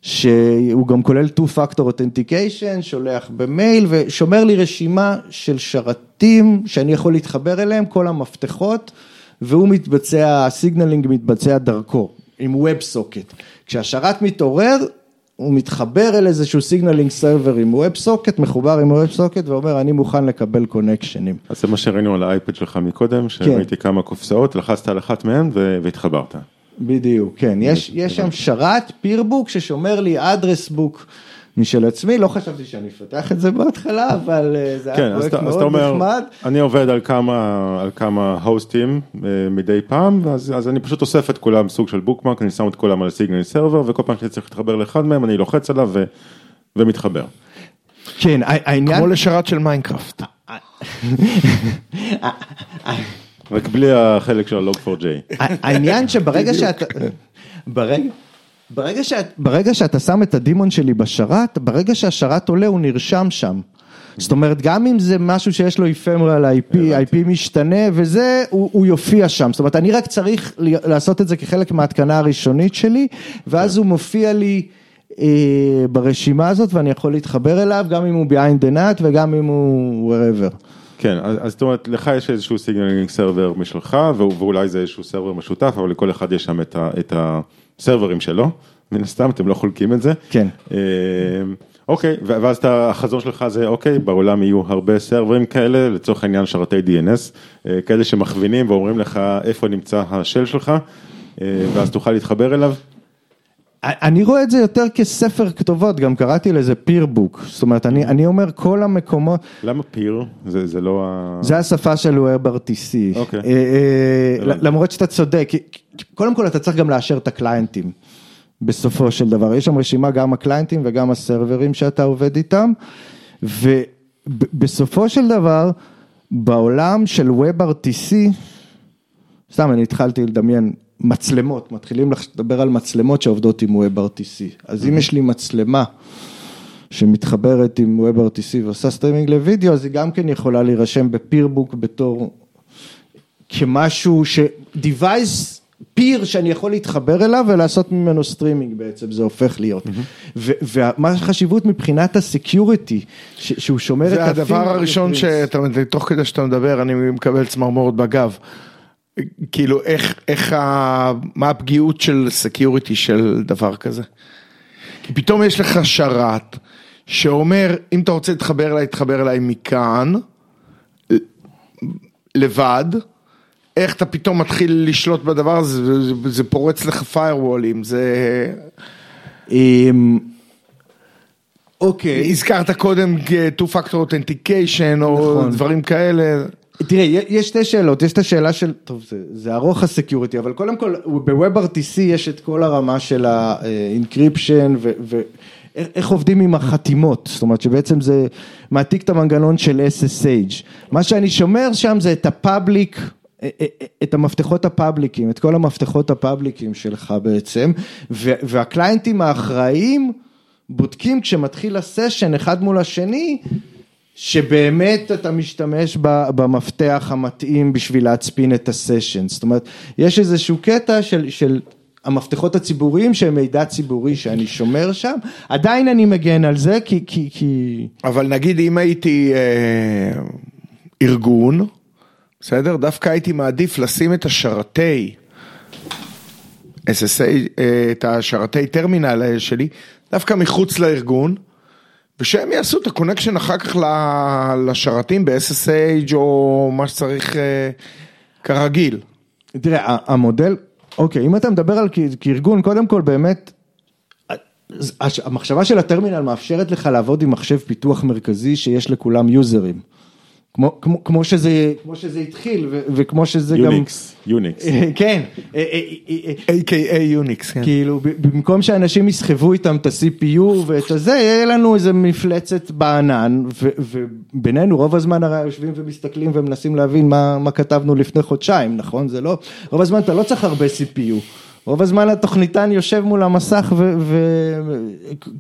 שהוא גם כולל 2-Factor Authentication, שולח במייל ושומר לי רשימה של שרתים שאני יכול להתחבר אליהם, כל המפתחות, והוא מתבצע, ה signaling מתבצע דרכו, עם WebSocket. כשהשרת מתעורר, הוא מתחבר אל איזשהו signaling server עם WebSocket, מחובר עם WebSocket ואומר אני מוכן לקבל connection־ים. אז זה מה שראינו על ה iPad שלך מקודם, שראיתי כן. כמה קופסאות, לחצת על אחת מהן והתחברת. בדיוק, כן, יש, יש שם שרת PeerBook ששומר לי address book משל עצמי, לא חשבתי שאני אפתח את זה בהתחלה, אבל אה, זה כן, היה פרויקט אז מאוד אומר, נחמד. אני עובד על כמה, על כמה הוסטים אה, מדי פעם, אז, אז אני פשוט אוסף את כולם סוג של bookmark, אני שם את כולם על signal server, וכל פעם שאני צריך להתחבר לאחד מהם, אני לוחץ עליו ו, ומתחבר. כן, העניין... כמו לשרת של Minecraft. רק בלי החלק של ה-log4j. העניין שברגע שאתה, ברגע, ברגע, שאת, ברגע שאתה שם את הדימון שלי בשרת, ברגע שהשרת עולה הוא נרשם שם. זאת אומרת, גם אם זה משהו שיש לו אפמרל IP, IP משתנה וזה, הוא, הוא יופיע שם. זאת אומרת, אני רק צריך לעשות את זה כחלק מההתקנה הראשונית שלי, ואז הוא מופיע לי אה, ברשימה הזאת ואני יכול להתחבר אליו, גם אם הוא behind the net וגם אם הוא wherever. כן, אז, זאת אומרת, לך יש איזשהו signaling server משלך, ואולי זה איזשהו server משותף, אבל לכל אחד יש שם את, הסרברים שלו, מן הסתם, אתם לא חולקים את זה. כן. אה, אוקיי, ואז החזון שלך זה, אוקיי, בעולם יהיו הרבה סרברים כאלה, לצורך העניין שרתי DNS, אה, כאלה שמכווינים ואומרים לך איפה נמצא ה shell שלך, אה, ואז תוכל להתחבר אליו. אני רואה את זה יותר כספר כתובות, גם קראתי לזה פיר בוק, זאת אומרת, אני, אני אומר כל המקומות... למה פיר? זה, זה לא ה... זה השפה של WebRTC. אוקיי. אה, אה, למרות שאתה צודק, קודם כל אתה צריך גם לאשר את הקליינטים, בסופו של דבר, יש שם רשימה גם הקליינטים וגם הסרברים שאתה עובד איתם, ובסופו של דבר, בעולם של WebRTC, סתם אני התחלתי לדמיין, מצלמות, מתחילים לדבר על מצלמות שעובדות עם WebRTC. אז אם יש לי מצלמה שמתחברת עם WebRTC ועושה סטרימינג לוידאו, אז היא גם כן יכולה להירשם ב PeerBook בתור כמשהו ש... device peer שאני יכול להתחבר אליו ולעשות ממנו סטרימינג בעצם, זה הופך להיות. ומה החשיבות מבחינת ה security, שהוא שומר את זה הדבר הראשון שאתה, תוך כדי שאתה מדבר, אני מקבל צמרמורת בגב. כאילו איך, איך, ה... מה הפגיעות של security של דבר כזה? כי פתאום יש לך שרת שאומר, אם אתה רוצה להתחבר אליי, תתחבר אליי מכאן, לבד, איך אתה פתאום מתחיל לשלוט בדבר הזה, זה, זה פורץ לך פיירוולים, זה... אמ, אוקיי. הזכרת קודם 2-Factor Authentication או נכון. דברים כאלה. תראה, יש שתי שאלות, יש את השאלה של, טוב, זה, זה ארוך ה security, אבל קודם כל, ב-WebRTC יש את כל הרמה של ה-encryption ואיך עובדים עם החתימות, זאת אומרת שבעצם זה מעתיק את המנגנון של SSH. מה שאני שומר שם זה את ה public, את המפתחות הפאבליקים, את כל המפתחות הפאבליקים שלך בעצם, והקליינטים האחראיים בודקים כשמתחיל הסשן אחד מול השני, שבאמת אתה משתמש במפתח המתאים בשביל להצפין את הסשן, זאת אומרת, יש איזשהו קטע של, של המפתחות הציבוריים שהם מידע ציבורי שאני שומר שם, עדיין אני מגן על זה כי, כי, כי... אבל נגיד אם הייתי אה, ארגון, בסדר? דווקא הייתי מעדיף לשים את השרתי SSH, את השרתי טרמינל שלי, דווקא מחוץ לארגון, ושהם יעשו את ה connection אחר כך לשרתים ב-SSH או מה שצריך אה, כרגיל. תראה, המודל, אוקיי, אם אתה מדבר על כארגון, קודם כל באמת, המחשבה של הטרמינל מאפשרת לך לעבוד עם מחשב פיתוח מרכזי שיש לכולם יוזרים. כמו, כמו, כמו, שזה, כמו שזה התחיל ו, וכמו שזה גם... Unix, Unix. כן, אה, אה, אה, אה, A.K.A. יוניקס, כן. כאילו ב- במקום שאנשים יסחבו איתם את ה-CPU ואת הזה, יהיה לנו איזה מפלצת בענן, ו- ובינינו רוב הזמן הרי יושבים ומסתכלים ומנסים להבין מה, מה כתבנו לפני חודשיים, נכון? זה לא, רוב הזמן אתה לא צריך הרבה CPU. רוב הזמן התוכניתן יושב מול המסך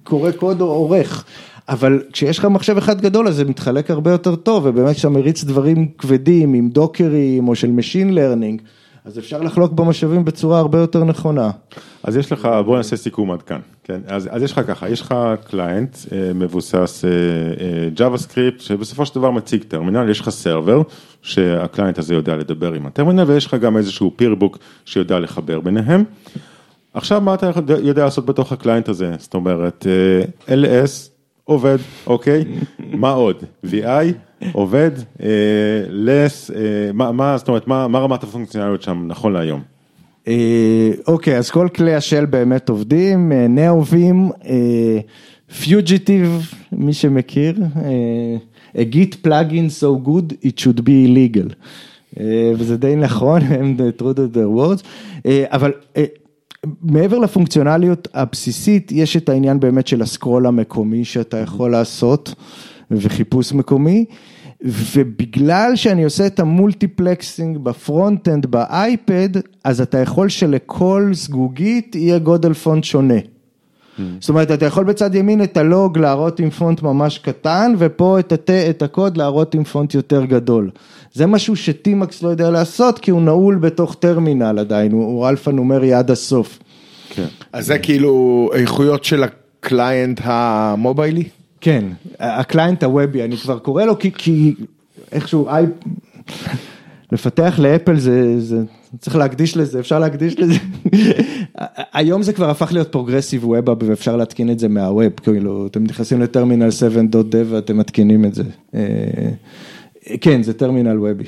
וקורא קוד או עורך, אבל כשיש לך מחשב אחד גדול אז זה מתחלק הרבה יותר טוב, ובאמת כשאתה מריץ דברים כבדים עם דוקרים או של Machine Learning, אז אפשר לחלוק במשאבים בצורה הרבה יותר נכונה. אז יש לך, בוא נעשה סיכום עד כאן, כן? אז, אז יש לך ככה, יש לך client אה, מבוסס אה, אה, JavaScript, שבסופו של דבר מציג טרמינל, יש לך server, שה client הזה יודע לדבר עם הטרמינל, ויש לך גם איזשהו PeerBook שיודע לחבר ביניהם. עכשיו מה אתה יודע לעשות בתוך ה client הזה? זאת אומרת, אה, LS עובד, אוקיי? מה עוד? VI עובד, אה, less, אה, מה, זאת אומרת, מה, רמת הפונקציונליות שם נכון להיום? אה, אוקיי, אז כל כלי השל באמת עובדים, אה, נאובים, פיוג'יטיב, מי שמכיר, אה, a git plugin so good it should be illegal. אה, וזה די נכון, הם true to their words, אה, אבל אה, מעבר לפונקציונליות הבסיסית, יש את העניין באמת של הסקרול המקומי שאתה יכול לעשות, וחיפוש מקומי. ובגלל שאני עושה את ה multiplexing ב front-end באייפד, אז אתה יכול שלכל זגוגית יהיה גודל פונט שונה. זאת אומרת, אתה יכול בצד ימין את הלוג להראות עם פונט ממש קטן, ופה את, הת... את הקוד להראות עם פונט יותר גדול. זה משהו ש tmux לא יודע לעשות, כי הוא נעול בתוך טרמינל עדיין, הוא, הוא אלפא נומרי עד הסוף. כן. אז זה כאילו איכויות של ה client המוביילי? כן, ה client הוובי, אני כבר קורא לו כי, כי איכשהו, אי... לפתח לאפל זה, זה, צריך להקדיש לזה, אפשר להקדיש לזה. היום זה כבר הפך להיות progressive web ואפשר להתקין את זה מה web, כאילו, אתם נכנסים לטרמינל 7.dev ואתם מתקינים את זה. כן, זה טרמינל וובי.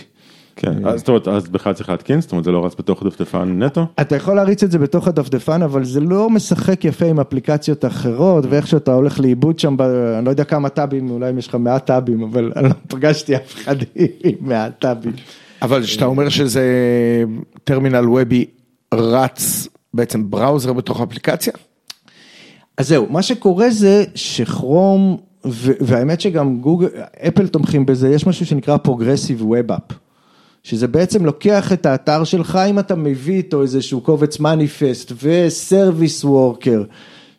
כן, אז זאת אומרת, אז בכלל צריך להתקין, זאת אומרת, זה לא רץ בתוך דפדפן נטו? אתה יכול להריץ את זה בתוך הדפדפן, אבל זה לא משחק יפה עם אפליקציות אחרות, ואיך שאתה הולך לאיבוד שם, ב... אני לא יודע כמה טאבים, אולי אם יש לך 100 טאבים, אבל אני לא פגשתי אף אחד עם 100 טאבים. אבל כשאתה אומר שזה טרמינל וובי רץ בעצם browser בתוך אפליקציה? אז זהו, מה שקורה זה שכרום, והאמת שגם גוגל, אפל תומכים בזה, יש משהו שנקרא progressive web app. שזה בעצם לוקח את האתר שלך, אם אתה מביא איתו איזשהו קובץ manifest ו service worker,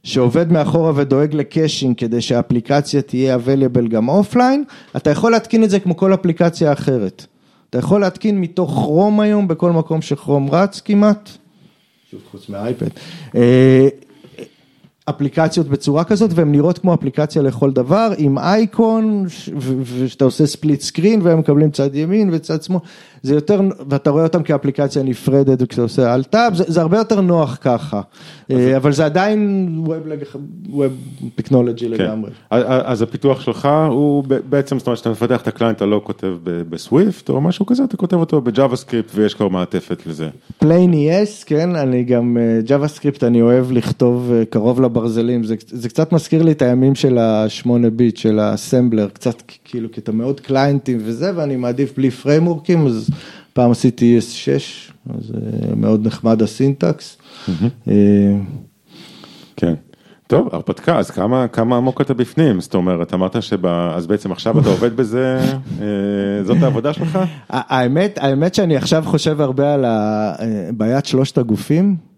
שעובד מאחורה ודואג ל caching כדי שהאפליקציה תהיה available גם אופליין, אתה יכול להתקין את זה כמו כל אפליקציה אחרת. אתה יכול להתקין מתוך כרום היום בכל מקום שכרום רץ כמעט, שוב חוץ מהאייפד, אפליקציות בצורה כזאת והן נראות כמו אפליקציה לכל דבר עם אייקון ושאתה עושה split screen והם מקבלים צד ימין וצד שמאל, זה יותר, ואתה רואה אותם כאפליקציה נפרדת וכשאתה עושה alt tab, זה, זה הרבה יותר נוח ככה, אבל זה עדיין web technology כן. לגמרי. אז הפיתוח שלך הוא בעצם, זאת אומרת שאתה מפתח את ה client, אתה לא כותב ב Swift או משהו כזה, אתה כותב אותו ב JavaScript ויש כבר מעטפת לזה. plain JS, כן, אני גם, JavaScript אני אוהב לכתוב קרוב לברזלים, זה, זה קצת מזכיר לי את הימים של השמונה ביט, של האסמבלר, קצת כאילו, כי אתה מאוד קליינטים וזה, ואני מעדיף בלי פריימורקים, אז פעם עשיתי ES6, אז מאוד נחמד הסינטקס. כן. טוב, הרפתקה, אז כמה, כמה עמוק אתה בפנים? זאת אומרת, אמרת שבא, אז בעצם עכשיו אתה עובד בזה, זאת העבודה שלך? האמת, האמת שאני עכשיו חושב הרבה על בעיית שלושת הגופים.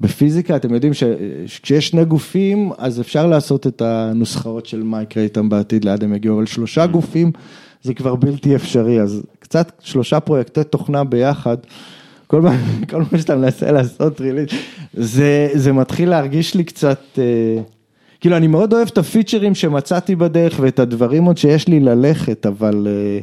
בפיזיקה אתם יודעים שכשיש שני גופים אז אפשר לעשות את הנוסחאות של מה יקרה איתם בעתיד לאן הם יגיעו, אבל שלושה גופים זה כבר בלתי אפשרי, אז קצת שלושה פרויקטי תוכנה ביחד כל מה, כל מה שאתה מנסה לעשות ריליז, זה, זה מתחיל להרגיש לי קצת, אה, כאילו אני מאוד אוהב את הפיצ'רים שמצאתי בדרך ואת הדברים עוד שיש לי ללכת, אבל אה,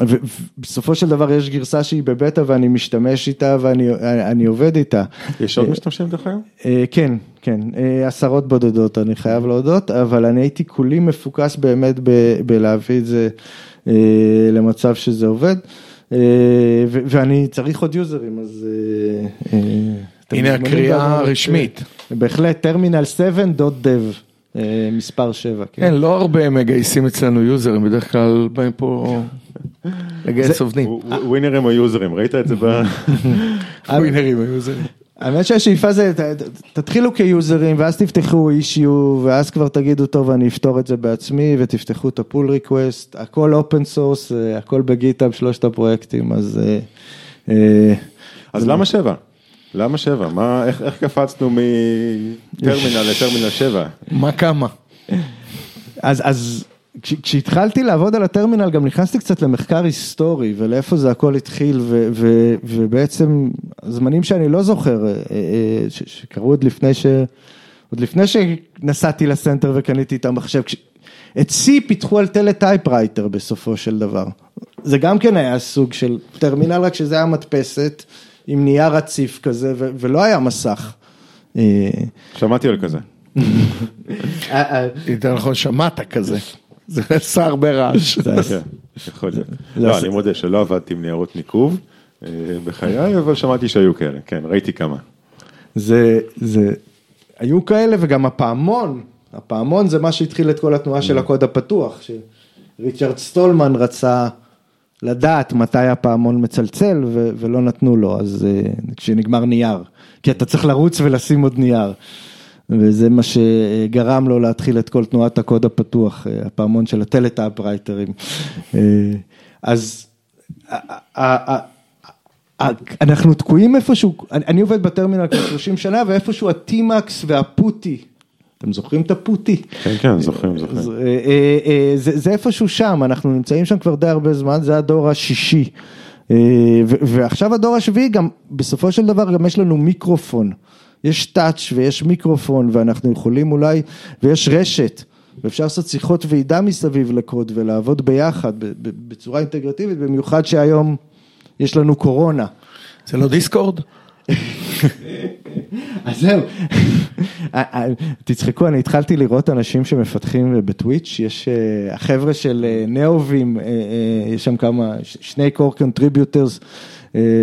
ובסופו של דבר יש גרסה שהיא בבטא ואני משתמש איתה ואני אני עובד איתה. יש עוד משתמשים דרך אגב? אה, כן, כן, אה, עשרות בודדות אני חייב להודות, אבל אני הייתי כולי מפוקס באמת בלהביא את זה אה, למצב שזה עובד, אה, ואני צריך עוד יוזרים, אז... אה, אה, הנה הקריאה הרשמית. בהחלט, טרמינל 7.dev, אה, מספר 7, כן. כן, לא הרבה מגייסים אצלנו יוזרים, בדרך כלל באים פה לגייס עובדים. ווינרים או יוזרים, ראית את זה ב... ווינרים היוזרים. האמת שהשאיפה זה, תתחילו כיוזרים ואז תפתחו issue ואז כבר תגידו טוב אני אפתור את זה בעצמי ותפתחו את ה pull request, הכל open source, הכל בגיטאב שלושת הפרויקטים אז אה, אה, אז למה שבע? למה שבע? מה, איך, איך קפצנו מטרמינל לטרמינל שבע? מה כמה? אז, אז כש, כשהתחלתי לעבוד על הטרמינל גם נכנסתי קצת למחקר היסטורי ולאיפה זה הכל התחיל ו, ו, ובעצם זמנים שאני לא זוכר, אה, אה, ש, שקרו עוד לפני ש... עוד לפני שנסעתי לסנטר וקניתי את המחשב, כש... את C פיתחו על teletypewriter בסופו של דבר. זה גם כן היה סוג של טרמינל, רק שזה היה מדפסת עם נייר רציף כזה ו- ולא היה מסך. אה, שמעתי על כזה. אה, אה, יותר נכון, שמעת כזה. זה עשה הרבה רעש. יכול להיות. לא, אני מודה שלא עבדתי עם ניירות ניקוב בחיי, אבל שמעתי שהיו כאלה, כן, ראיתי כמה. זה, זה, היו כאלה וגם הפעמון, הפעמון זה מה שהתחיל את כל התנועה של הקוד הפתוח, שריצ'רד סטולמן רצה לדעת מתי הפעמון מצלצל ו- ולא נתנו לו, אז אה, כשנגמר נייר, כי אתה צריך לרוץ ולשים עוד נייר. וזה מה שגרם לו להתחיל את כל תנועת הקוד הפתוח, אה, הפעמון של הטלטייפרייטרים. אה, אז אנחנו תקועים איפשהו, אני עובד בטרמינל כבר 30 שנה ואיפשהו הטימקס והפוטי, אתם זוכרים את הפוטי? כן, כן, זוכרים, זוכרים. אה, אה, אה, זה, זה איפשהו שם, אנחנו נמצאים שם כבר די הרבה זמן, זה הדור השישי. ועכשיו הדור השביעי גם, בסופו של דבר גם יש לנו מיקרופון. יש טאץ' ויש מיקרופון ואנחנו יכולים אולי, ויש רשת. ואפשר לעשות שיחות ועידה מסביב לקוד ולעבוד ביחד בצורה אינטגרטיבית, במיוחד שהיום יש לנו קורונה. זה לא דיסקורד? אז זהו, תצחקו, אני התחלתי לראות אנשים שמפתחים בטוויץ', יש אה, החבר'ה של אה, Neovim, אה, אה, יש שם כמה, ש- שני core contributors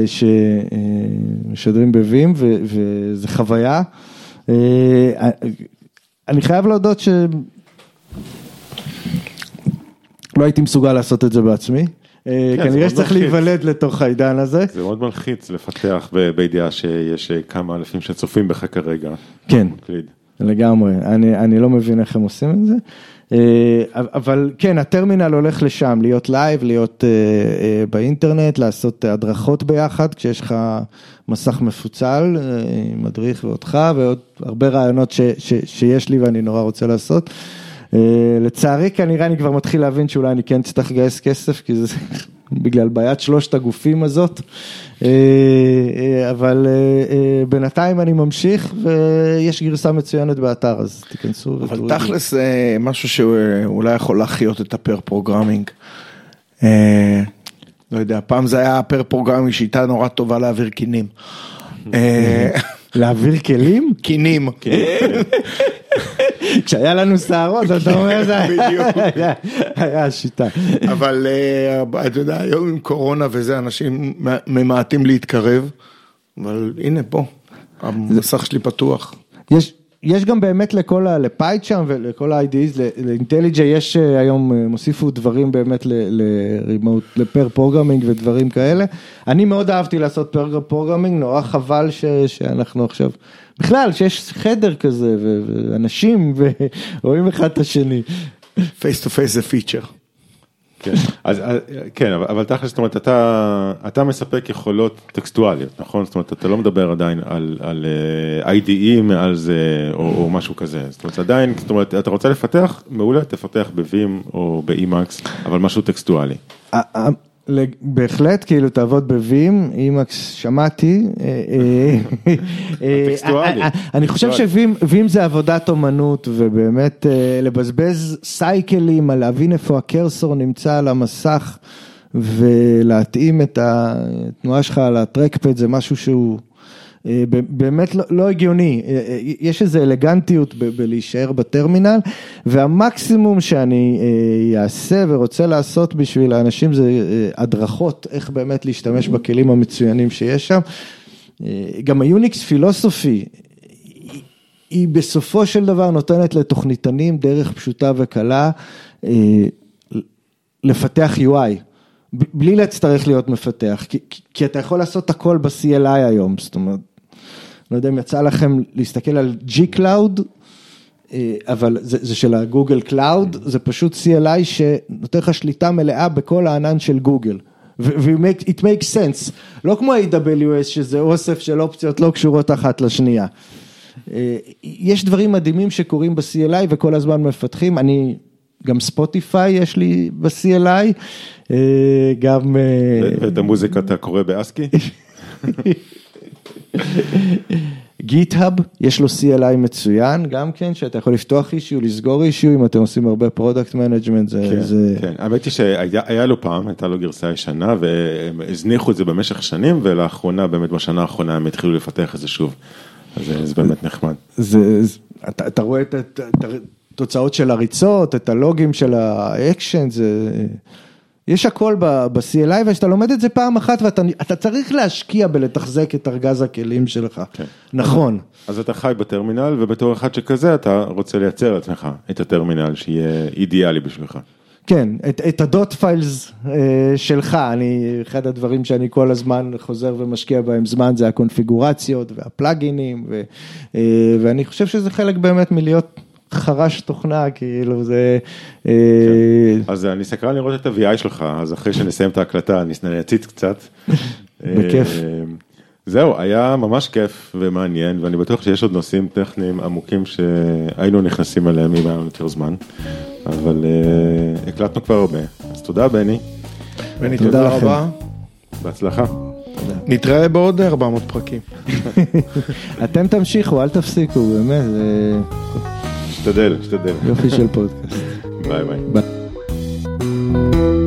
שמשדרים ב Vim וזה חוויה. אה, אני חייב להודות שלא הייתי מסוגל לעשות את זה בעצמי. אה, כן, כנראה שצריך. להיוולד לתוך העידן הזה. זה מאוד מלחיץ לפתח בידיעה שיש אה, כמה אלפים שצופים בך כרגע. כן. לגמרי, אני, לא מבין איך הם עושים את זה, אה, אבל כן, הטרמינל הולך לשם, להיות לייב, להיות באינטרנט, לעשות הדרכות ביחד, כשיש לך מסך מפוצל, מדריך ואותך, ועוד הרבה רעיונות ש, ש, שיש לי ואני נורא רוצה לעשות. אה, לצערי כנראה אני כבר מתחיל להבין שאולי אני כן אצטרך לגייס כסף, כי זה בגלל בעיית שלושת הגופים הזאת, אה, אה, אבל בינתיים אני ממשיך ויש גרסה מצוינת באתר, אז תיכנסו אבל. תכלס זה משהו שאולי יכול להחיות את ה pair programming. לא יודע, פעם זה היה pair programming שיטה נורא טובה להעביר כינים. להעביר כלים? כינים. כשהיה לנו שערות, אתה אומר, זה היה- השיטה. אבל אה, אתה יודע, היום עם קורונה וזה, אנשים ממעטים להתקרב, אבל הנה פה, המסך שלי פתוח. יש, יש גם באמת לכל ה... ל PyCharm ולכל ה-IDEs, ל IntelliJ יש אה, היום, אה, הוסיפו דברים באמת ל remote, ל pair programming ודברים כאלה. אני מאוד אהבתי לעשות pair programming, נורא חבל ש, שאנחנו עכשיו, בכלל, שיש חדר כזה ואנשים ורואים אחד את השני. face to face זה feature. כן, אז אה, כן, אבל, אבל תכל'ס, זאת אומרת, אתה, אתה מספק יכולות טקסטואליות, נכון? זאת אומרת, אתה לא מדבר עדיין על, על אה, IDE מעל זה, או, או משהו כזה, זאת אומרת, עדיין, זאת אומרת, אתה רוצה לפתח, מעולה, תפתח ב-Vim או ב-Emacs, אבל משהו טקסטואלי. בהחלט, כאילו תעבוד בווים, אימקס שמעתי. אה, אה, אה, הטקסטואלי. אני חושב שווים ווים זה עבודת אומנות, ובאמת לבזבז סייקלים על להבין איפה הקרסור נמצא על המסך, ולהתאים את התנועה שלך על הטרקפד, זה משהו שהוא... אה, באמת לא, לא הגיוני, אה, אה, יש איזו אלגנטיות ב- בלהישאר בטרמינל והמקסימום שאני אעשה ורוצה לעשות בשביל האנשים זה הדרכות, איך באמת להשתמש בכלים המצוינים שיש שם. גם היוניקס פילוסופי היא- בסופו של דבר נותנת לתוכניתנים דרך פשוטה וקלה לפתח UI. בלי להצטרך להיות מפתח, כי- כי אתה יכול לעשות הכל ב-CLI היום, זאת אומרת, לא יודע אם יצא לכם להסתכל על G-Cloud, אה, אבל זה, זה של ה Google Cloud, זה פשוט CLI שנותן לך שליטה מלאה בכל הענן של גוגל. ו-it makes sense, לא כמו AWS שזה אוסף של אופציות לא קשורות אחת לשנייה. אה, יש דברים מדהימים שקורים ב-CLI וכל הזמן מפתחים, אני, גם ספוטיפיי יש לי ב-CLI, אה, גם... ואת המוזיקה אתה קורא ב ASCII? GitHub, יש לו CLI מצוין, גם כן, שאתה יכול לפתוח issue, לסגור issue, אם אתם עושים הרבה product management, זה... כן, זה... כן, האמת היא שהיה היה לו פעם, הייתה לו גרסה ישנה והם הזניחו את זה במשך שנים ולאחרונה, באמת בשנה האחרונה הם התחילו לפתח את זה שוב. אז זה- זה באמת נחמד. זה, זה אתה, אתה רואה את התוצאות של הריצות, את הלוגים של האקשן, זה... יש הכל ב-CLI וכשאתה לומד את זה פעם אחת ואתה אתה צריך להשקיע בלתחזק את ארגז הכלים שלך. כן. נכון. אז אתה חי בטרמינל ובתור אחד שכזה אתה רוצה לייצר לעצמך את הטרמינל שיהיה אידיאלי בשבילך. כן, את, את הדוט פיילס אה, שלך, אני, אחד הדברים שאני כל הזמן חוזר ומשקיע בהם זמן זה הקונפיגורציות והפלאגינים, ו, אה, ואני חושב שזה חלק באמת מלהיות חרש תוכנה, כאילו זה... אה, אז אני סקרן לראות את ה-VI שלך, אז אחרי שנסיים את ההקלטה אני אציץ קצת. בכיף. אה, זהו, היה ממש כיף ומעניין, ואני בטוח שיש עוד נושאים טכניים עמוקים שהיינו נכנסים אליהם אם היה לנו יותר זמן, אבל אה, הקלטנו כבר הרבה, אז תודה בני, בני, תודה תודה לכם. רבה. בהצלחה. נתראה בעוד 400 פרקים. אתם תמשיכו, אל תפסיקו, באמת, זה נשתדל, נשתדל. יופי של פודקאסט. ביי ביי. ביי.